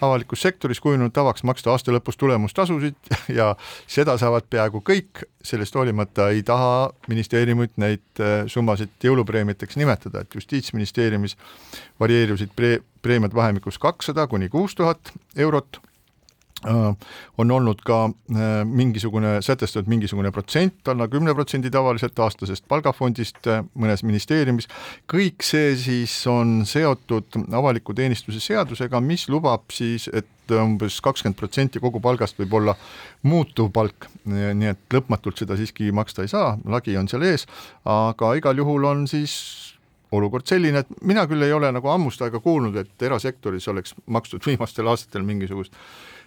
avalikus sektoris kujunenud tavaks maksta aasta lõpus tulemustasusid ja seda saavad peaaegu kõik, sellest hoolimata ei taha ministeeriumid neid äh, summasid jõulupreemiateks nimetada, et Justiitsministeeriumis varieerusid pre-, preemiad vahemikus kakssada kuni kuus tuhat eurot on olnud ka äh, mingisugune, sätestatud mingisugune protsent, alla kümne protsendi tavaliselt aastasest palgafondist äh, mõnes ministeeriumis, kõik see siis on seotud avaliku teenistuse seadusega, mis lubab siis, et umbes kakskümmend protsenti kogu palgast võib olla muutuv palk, nii et lõpmatult seda siiski maksta ei saa, lagi on seal ees, aga igal juhul on siis olukord selline, et mina küll ei ole nagu ammust aega kuulnud, et erasektoris oleks makstud viimastel aastatel mingisugust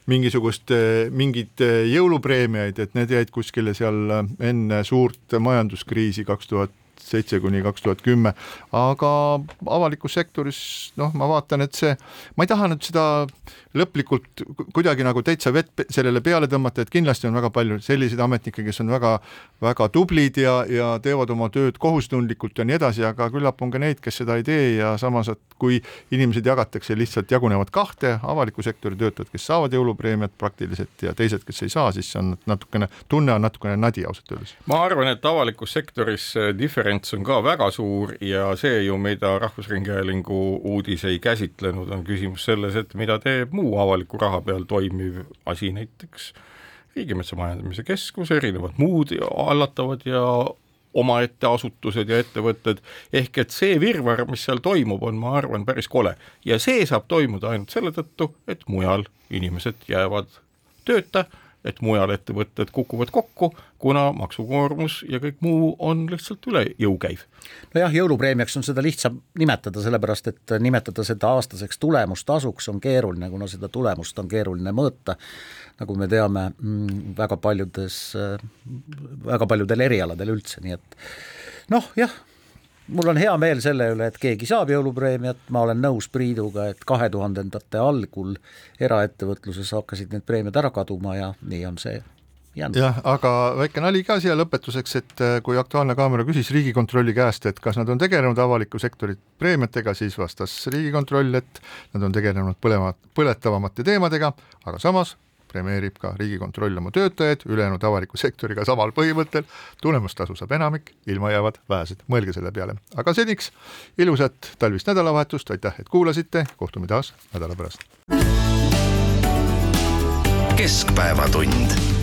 mingisugust, eh, mingeid eh, jõulupreemiaid, et need jäid kuskile seal eh, enne suurt majanduskriisi kaks tuhat seitse kuni kaks tuhat kümme, aga avalikus sektoris noh, ma vaatan, et see, ma ei taha nüüd seda lõplikult kuidagi nagu täitsa vett sellele peale tõmmata, et kindlasti on väga palju selliseid ametnikke, kes on väga, väga tublid ja, ja teevad oma tööd kohustundlikult ja nii edasi, aga küllap on ka neid, kes seda ei tee ja samas, et kui inimesed jagatakse lihtsalt, jagunevad kahte, avaliku sektori töötajad, kes saavad jõulupreemiat praktiliselt ja teised, kes ei saa, siis on natukene, tunne on natukene nadi ausalt öeldes. ma arvan, et avalikus sektoris diferents on ka väga suur ja see ju, mida Rahvusringhäälingu uudis ei käsitlenud, on küsimus selles, et mida teeb muu avaliku raha peal toimiv asi, näiteks Riigimetsa Majandamise Keskus, erinevad muud hallatavad ja omaette asutused ja ettevõtted, ehk et see virvarr, mis seal toimub, on, ma arvan, päris kole. ja see saab toimuda ainult selle tõttu, et mujal inimesed jäävad tööta et mujal ettevõtted kukuvad kokku, kuna maksukoormus ja kõik muu on lihtsalt üle jõu käiv. nojah, jõulupreemiaks on seda lihtsam nimetada, sellepärast et nimetada seda aastaseks tulemustasuks on keeruline, kuna seda tulemust on keeruline mõõta, nagu me teame, mm, väga paljudes, väga paljudel erialadel üldse, nii et noh, jah, mul on hea meel selle üle, et keegi saab jõulupreemiat, ma olen nõus Priiduga, et kahe tuhandendate algul eraettevõtluses hakkasid need preemiad ära kaduma ja nii on see jäänud. jah, aga väike nali ka siia lõpetuseks, et äh, kui Aktuaalne Kaamera küsis Riigikontrolli käest, et kas nad on tegelenud avaliku sektori preemiatega, siis vastas Riigikontroll, et nad on tegelenud põlema, põletavamate teemadega, aga samas premeerib ka Riigikontroll oma töötajaid ülejäänud avaliku sektoriga samal põhimõttel, tulemustasu saab enamik, ilma jäävad vähesed, mõelge selle peale. aga seniks ilusat talvist nädalavahetust, aitäh, et kuulasite, kohtume taas nädala pärast. keskpäevatund